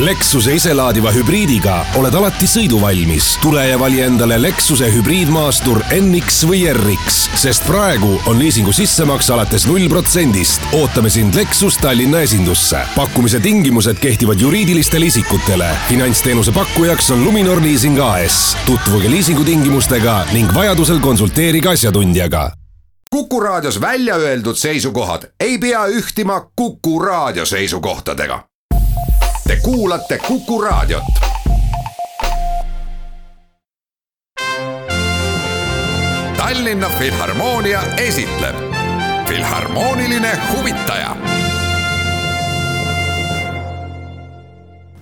Lexuse iselaadiva hübriidiga oled alati sõiduvalmis. tule ja vali endale Lexuse hübriidmaastur NX või RX, sest praegu on liisingu sissemaks alates null protsendist. ootame sind Lexus Tallinna esindusse. pakkumise tingimused kehtivad juriidilistele isikutele. finantsteenuse pakkujaks on Luminor Leasing AS. tutvuge liisingutingimustega ning vajadusel konsulteerige asjatundjaga Kuku Raadios välja öeldud seisukohad ei pea ühtima Kuku Raadio seisukohtadega. Te kuulate Kuku Raadiot. Tallinna Filharmoonia esitleb Filharmooniline huvitaja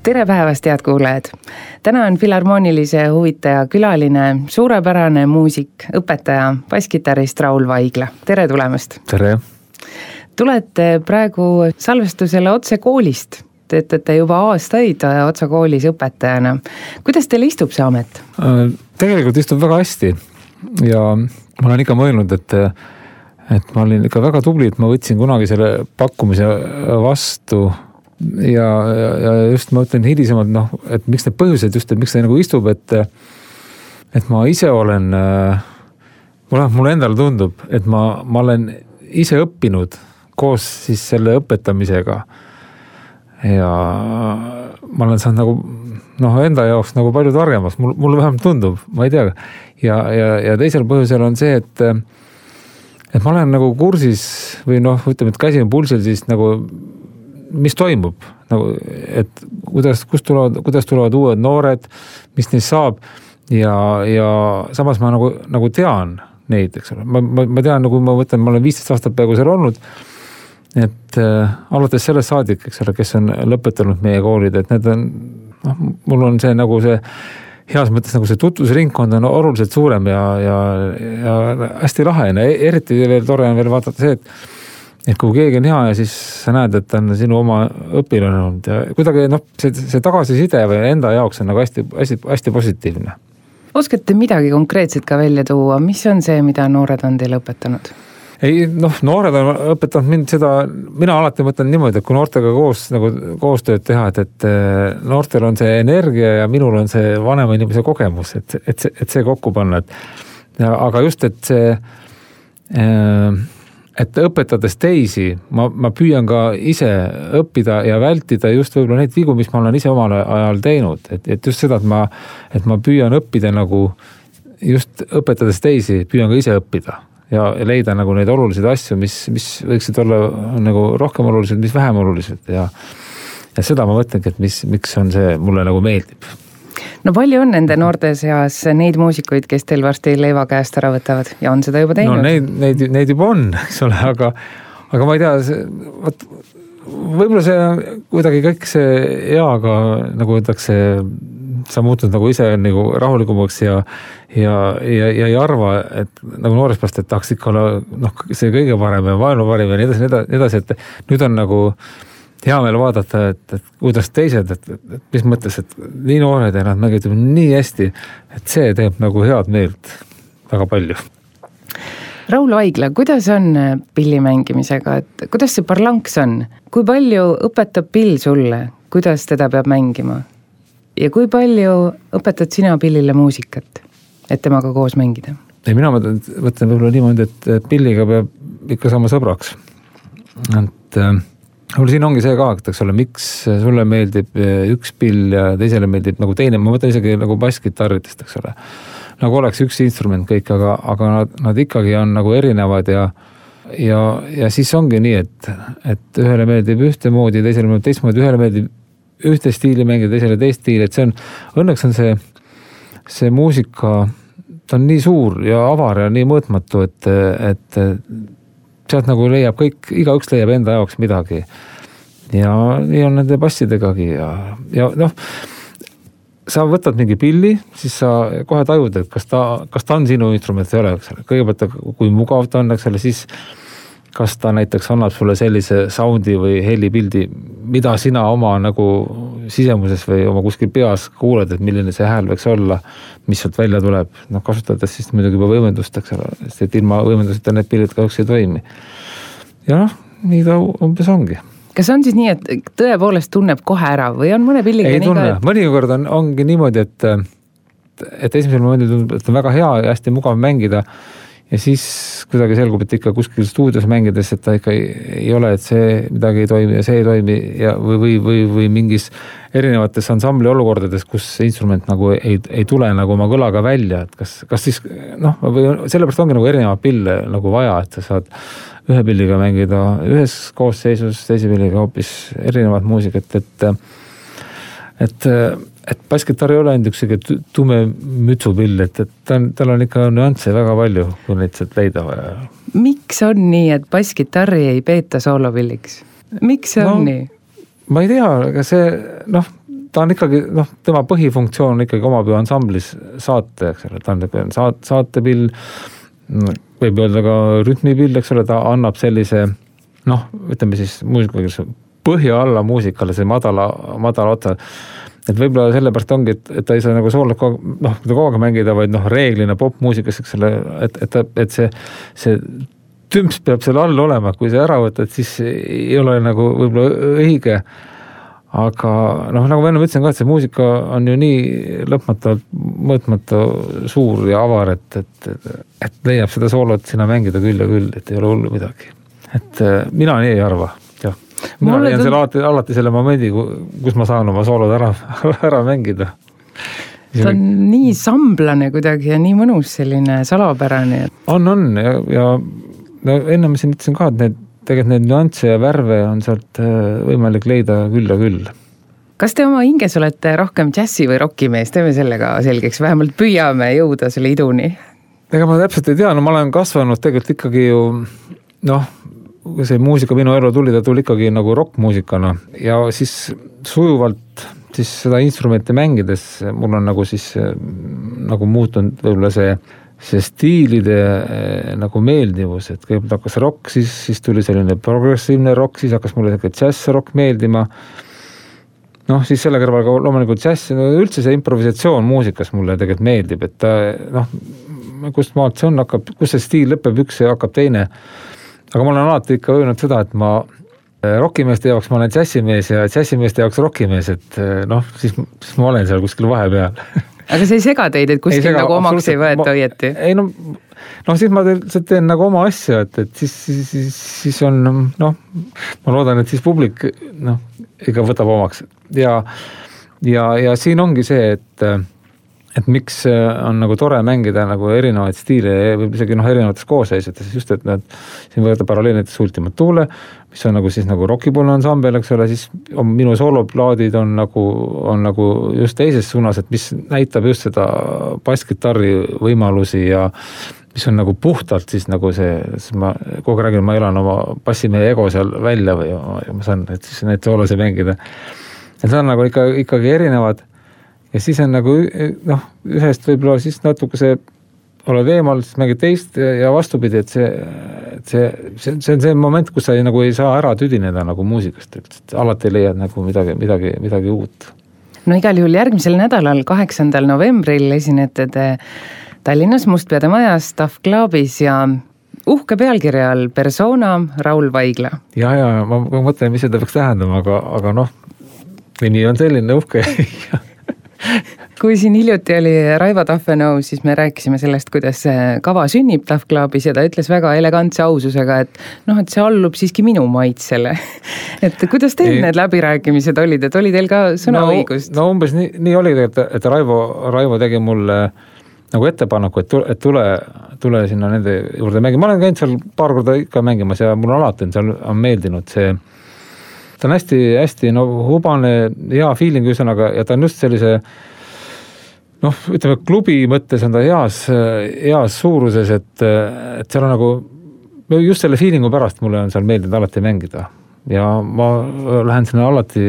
tere päevast, head kuulajad! täna on Filharmoonilise huvitaja külaline suurepärane muusik, õpetaja, basskitarrist Raul Vaigla, tere tulemast! tere! tulete praegu salvestusele otse koolist, töötate juba aastaid Otsa koolis õpetajana. kuidas teile istub see amet? tegelikult istub väga hästi ja ma olen ikka mõelnud, et et ma olin ikka väga tubli, et ma võtsin kunagi selle pakkumise vastu ja, ja just ma ütlen hilisemalt noh, et miks need põhjused just, et miks ta nagu istub, et. et ma ise olen, mulle, mulle endale tundub, et ma, ma olen ise õppinud koos siis selle õpetamisega. Ja ma olen saanud nagu noh, enda jaoks nagu palju targemaks, mul, mulle vähemalt tundub, ma ei tea. ja, ja, ja teisel põhjusel on see, et, et ma olen nagu kursis või noh, ütleme, et käsi on pulsil siis nagu mis toimub nagu, et kuidas, kust tulevad, kuidas tulevad uued noored, mis neist saab. ja, ja samas ma nagu, nagu tean neid, eks ole, ma, ma, ma tean, nagu ma võtan, ma olen viisteist aastat peaaegu seal olnud. Et äh, alates sellest saadik, eks ole, kes on lõpetanud meie koolid, et need on, noh, mul on see nagu see heas mõttes nagu see tutvusringkond on oluliselt suurem ja, ja, ja hästi lahe on ja eriti veel tore on veel vaadata see, et et kui keegi on hea ja siis sa näed, et ta on sinu oma õpilane olnud ja kuidagi noh, see, see tagasiside või enda jaoks on nagu hästi-hästi-hästi positiivne. oskate midagi konkreetset ka välja tuua, mis on see, mida noored on teile õpetanud? Ei noh, noored on õpetanud mind seda, mina alati mõtlen niimoodi, et kui noortega koos nagu koostööd teha, et, et eh, noortel on see energia ja minul on see vanema inimese kogemus, et, et see, et see kokku panna, et aga just, et see äh, et õpetades teisi, ma, ma püüan ka ise õppida ja vältida just võib-olla neid vigu, mis ma olen ise omal ajal teinud, et, et just seda, et ma, et ma püüan õppida nagu just õpetades teisi, püüan ka ise õppida ja leida nagu neid olulisi asju, mis, mis võiksid olla nagu rohkem olulised, mis vähem olulised ja. ja seda ma mõtlengi, et mis, miks on see mulle nagu meeldib no palju on nende noorte seas neid muusikuid, kes teil varsti leiva käest ära võtavad ja on seda juba teinud? no neid, neid, neid juba on, eks ole, aga, aga ma ei tea, vot võib-olla see kuidagi kõik see eaga nagu öeldakse, sa muutud nagu ise nagu rahulikumaks ja, ja, ja, ja ei arva, et nagu noorest peast, et tahaks ikka olla noh, see kõige parem ja maailma parim ja nii edasi, nii edasi, et nüüd on nagu hea meel vaadata, et, et kuidas teised, et, et, et mis mõttes, et nii noored ja nad mängivad nii hästi, et see teeb nagu head meelt väga palju. Raul Vaigla, kuidas on pilli mängimisega, et kuidas see parlanks on, kui palju õpetab pill sulle, kuidas teda peab mängima? Ja kui palju õpetad sina pillile muusikat, et temaga koos mängida? ei, mina mõtlen, mõtlen võib-olla niimoodi, et pilliga peab ikka saama sõbraks. et äh, mul siin ongi see ka, et eks ole, miks sulle meeldib eh, üks pill ja teisele meeldib nagu teine, ma mõtlen isegi nagu basskitarridest, eks ole. nagu oleks üks instrument kõik, aga, aga nad, nad ikkagi on nagu erinevad ja ja, ja siis ongi nii, et, et ühele meeldib ühtemoodi, teisele meeldib teistmoodi, ühele meeldib ühte stiili mängida, teisele teist stiili, et see on, õnneks on see, see muusika, ta on nii suur ja avar ja nii mõõtmatu, et, et sealt nagu leiab kõik, igaüks leiab enda jaoks midagi. ja nii on nende bassidegagi ja, ja noh sa võtad mingi pilli, siis sa kohe tajud, et kas ta, kas ta on sinu instrument või ei ole, eks ole. kõigepealt, kui mugav ta on, eks ole, siis kas ta näiteks annab sulle sellise sound'i või helipildi, mida sina oma nagu sisemuses või oma kuskil peas kuuled, et milline see hääl võiks olla, mis sealt välja tuleb, noh kasutades siis muidugi juba võimendust, eks ole, sest et ilma võimenduseta need pildid kahjuks ei toimi. ja noh, nii ta umbes ongi. kas on siis nii, et tõepoolest tunneb kohe ära või on mõne pilliga ei nii tunne ka,, mõnikord on, ongi niimoodi, et et esimesel momendil tundub, et on väga hea ja hästi mugav mängida ja siis kuidagi selgub, et ikka kuskil stuudios mängides, et ta ikka ei, ei ole, et see midagi ei toimi ja see ei toimi ja või, või, või, või mingis erinevates ansambli olukordades, kus see instrument nagu ei, ei tule nagu oma kõlaga välja, et kas, kas siis noh, või sellepärast ongi nagu erinevaid pille nagu vaja, et sa saad ühe pilliga mängida ühes koosseisus, teise pilliga hoopis erinevat muusikat, et et, et basskitarr ei ole ainult üks sihuke tu- tume mütsupill, et, et ta on, tal on ikka nüansse väga palju, kui neid sealt leida vaja. miks on nii, et basskitarri ei peeta soolovilliks? miks see on No, nii? ma ei tea, ega see noh, ta on ikkagi noh, tema põhifunktsioon on ikkagi oma peo ansamblis saate, eks ole, ta on niisugune saat-, saatepill, võib öelda ka rütmipill, eks ole, ta annab sellise noh, ütleme siis muusika, põhja alla muusikale see madala, madala otsa et võib-olla sellepärast ongi, et, et ta ei saa nagu soolot kogu aeg, noh, kogu aeg mängida, vaid noh, reeglina popmuusikas, eks ole, et, et ta, et see, see tümps peab seal all olema, kui see ära võtad, siis ei ole nagu võib-olla õige. aga noh, nagu ma enne ütlesin ka, et see muusika on ju nii lõpmatult mõõtmatu suur ja avar, et, et, et leiab seda soolot sinna mängida küll ja küll, et ei ole hullu midagi. et äh, mina nii ei arva. Mina leian tund- selle alati, alati selle momendi, kus ma saan oma soolod ära, ära mängida. ta on nii samblane kuidagi ja nii mõnus selline salapärane, on, on ja, ja no enne ma siin ütlesin ka, et need tegelikult neid nüansse ja värve on sealt äh, võimalik leida küll ja küll. kas te oma hinges olete rohkem džässi või rokimees, teeme selle ka selgeks, vähemalt püüame jõuda selle iduni. ega ma täpselt ei tea, no ma olen kasvanud tegelikult ikkagi ju noh, see muusika minu ellu tuli, ta tuli ikkagi nagu rokkmuusikana ja siis sujuvalt siis seda instrumenti mängides mul on nagu siis nagu muutunud võib-olla see see stiilide eh, nagu meeldivus, et kõigepealt hakkas rokk, siis, siis tuli selline progressiivne rokk, siis hakkas mulle sihuke džässrokk meeldima noh, siis selle kõrval ka loomulikult džäss, no üldse see improvisatsioon muusikas mulle tegelikult meeldib, et ta noh, kust maalt see on, hakkab, kus see stiil lõpeb üks ja hakkab teine. Aga ma olen alati ikka öelnud seda, et ma eh, rokimeeste jaoks ma olen džässimees ja džässimeeste jaoks rokimees, et eh, noh, siis, siis ma olen seal kuskil vahepeal. Aga see ei sega teid, et kuskil sega, nagu omaks ei võeta õieti? ei no, noh siis ma lihtsalt teen nagu oma asja, et, et siis, siis, siis, siis on noh, ma loodan, et siis publik noh, ikka võtab omaks. Ja, ja, ja siin ongi see, et et miks on nagu tore mängida nagu erinevaid stiile ja võib isegi noh, erinevates koosseisudes just, et nad siin võtta paralleelne näiteks Ultima Thule, mis on nagu siis nagu rokipoolne ansambel, eks ole, siis on minu sooloplaadid on nagu, on nagu just teises suunas, et mis näitab just seda basskitarri võimalusi ja mis on nagu puhtalt siis nagu see, siis ma kogu aeg räägin, ma elan oma bassimehe ego seal välja või ma, ma saan, et siis neid soolosid mängida. et see on nagu ikka, ikkagi erinevad ja siis on nagu noh, ühest võib-olla siis natukese oled eemal, siis mängid teist ja ja vastupidi, et see, see, see, see on see moment, kus sa ei, nagu ei saa ära tüdineda nagu muusikast, et alati leiad nagu midagi, midagi, midagi uut no igal juhul järgmisel nädalal, kaheksandal novembril esinete te Tallinnas Mustpeade majas Tough Clubis ja uhke pealkirja all persona Raul Vaigla. ja, ja ma, ma mõtlen, mis seda peaks tähendama, aga, aga noh, nimi on selline uhke kui siin hiljuti oli Raivo Taffenau, siis me rääkisime sellest, kuidas see kava sünnib Tough Clubis ja ta ütles väga elegantse aususega, et noh, et see allub siiski minu maitsele. et kuidas teil Ei. need läbirääkimised olid, et oli teil ka sõnaõigust no,? no umbes nii, nii oligi, et, et Raivo, Raivo tegi mulle nagu ettepaneku, et tule, et tule, tule sinna nende juurde mängima, ma olen käinud seal paar korda ikka mängimas ja mulle alati on seal on meeldinud see ta on hästi-hästi no hubane, hea feeling ühesõnaga ja ta on just sellise noh, ütleme klubi mõttes on ta heas, heas suuruses, et, et seal on nagu just selle feeling'u pärast mulle on seal meeldinud alati mängida ja ma lähen sinna alati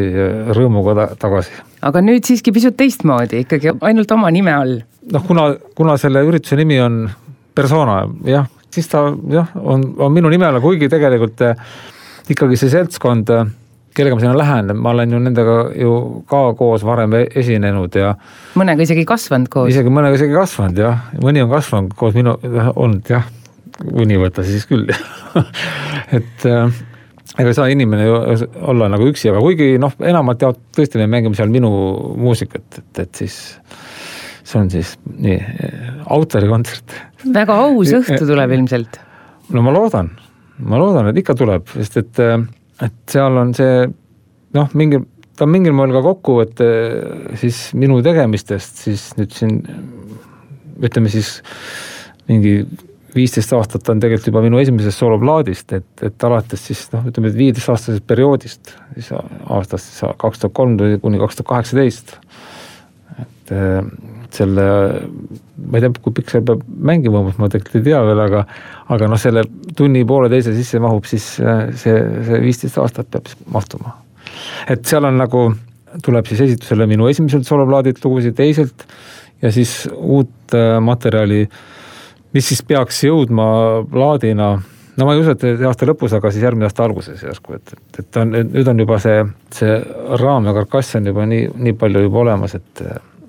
rõõmuga ta tagasi. aga nüüd siiski pisut teistmoodi, ikkagi ainult oma nime all. noh, kuna, kuna selle ürituse nimi on persona, jah, siis ta jah, on, on minu nime all, kuigi tegelikult eh, ikkagi see seltskond, kellega ma sinna lähen, ma olen ju nendega ju ka koos varem e- esinenud ja mõnega isegi kasvanud koos. isegi mõnega isegi kasvanud jah, mõni on kasvanud koos minu, olnud jah, mõni võtta siis küll et, ega ei saa inimene ju olla nagu üksi, aga kuigi noh, enamalt jaolt tõesti me mängime seal minu muusikat, et, et siis see on siis nii, autorikontsert. väga aus õhtu tuleb ilmselt. no ma loodan, ma loodan, et ikka tuleb, sest et, et seal on see noh, mingi, ta on mingil moel ka kokkuvõte siis minu tegemistest, siis nüüd siin ütleme siis mingi viisteist aastat on tegelikult juba minu esimesest sooloplaadist, et, et alates siis noh, ütleme viieteistaastasest perioodist, siis aastast siis kaks tuhat kolm kuni kaks tuhat kaheksateist. Et selle, ma ei tea, kui pikk see peab mängima, ma tegelikult ei tea veel, aga, aga noh, selle tunni pooleteise sisse mahub siis see, see viisteist aastat peab siis mahtuma. et seal on nagu, tuleb siis esitusele minu esimeselt sooloplaadilt lugusid, teiselt ja siis uut materjali mis siis peaks jõudma plaadina, no ma ei usu, et aasta lõpus, aga siis järgmine aasta alguses järsku, et, et, et on, nüüd on juba see, see raam ja karkass on juba nii, nii palju juba olemas, et,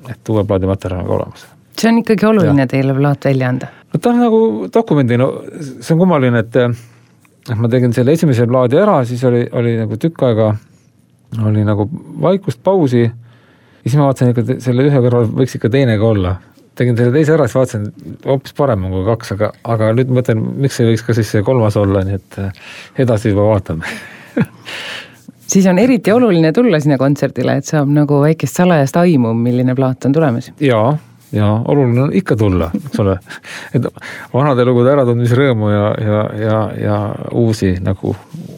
et uue plaadi materjal on ka olemas. see on ikkagi oluline ja. teile plaat välja anda? no ta on nagu dokumendi, no see on kummaline, et, et ma tegin selle esimese plaadi ära, siis oli, oli nagu tükk aega oli nagu vaikust, pausi. ja siis ma vaatasin, et selle ühe kõrval võiks ikka teine ka olla tegin selle teise ära, siis vaatasin, hoopis parem on kui kaks, aga, aga nüüd mõtlen, miks ei võiks ka siis see kolmas olla, nii et edasi juba vaatame siis on eriti oluline tulla sinna kontserdile, et saab nagu väikest salajast aimu, milline plaat on tulemas. jaa, ja oluline on ikka tulla, eks ole. et vanade lugude äratundmisrõõmu ja, ja, ja, ja uusi nagu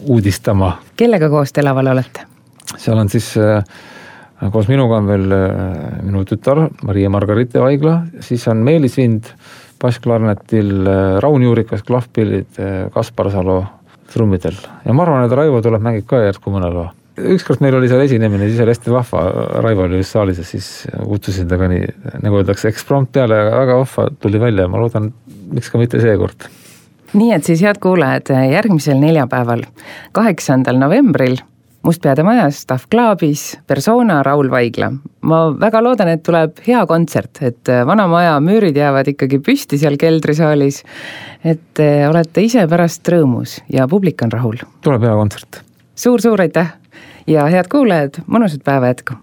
uudistama. kellega koos te laval olete? seal on siis äh, koos minuga on veel äh, minu tütar Maria Margarite Vaigla, siis on Meelis Vind bassklarnetil, äh, Raun Juurikas klahvpillid, äh, Kaspar Salo trummidel. Ja ma arvan, et Raivo tuleb, mängib ka järsku mõne loo. ükskord meil oli seal esinemine, siis oli hästi vahva, Raivo oli just saalis ja siis kutsusin ta ka nii, nagu öeldakse, eksprompt peale, väga vahva tuli välja. Ja ma loodan, miks ka mitte seekord. Nii et siis, head kuulajad, järgmisel neljapäeval, kaheksandal novembril Mustpeade majas, Staff Clubis, Persona, Raul Vaigla. ma väga loodan, et tuleb hea kontsert, et äh, vana maja müürid jäävad ikkagi püsti seal keldrisaalis, et äh, olete ise pärast rõõmus ja publik on rahul. tuleb hea kontsert suur,. suur-suur aitäh ja head kuulajad, mõnusat päeva jätku!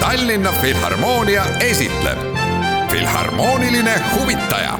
Tallinna Filharmoonia esitleb Filharmooniline huvitaja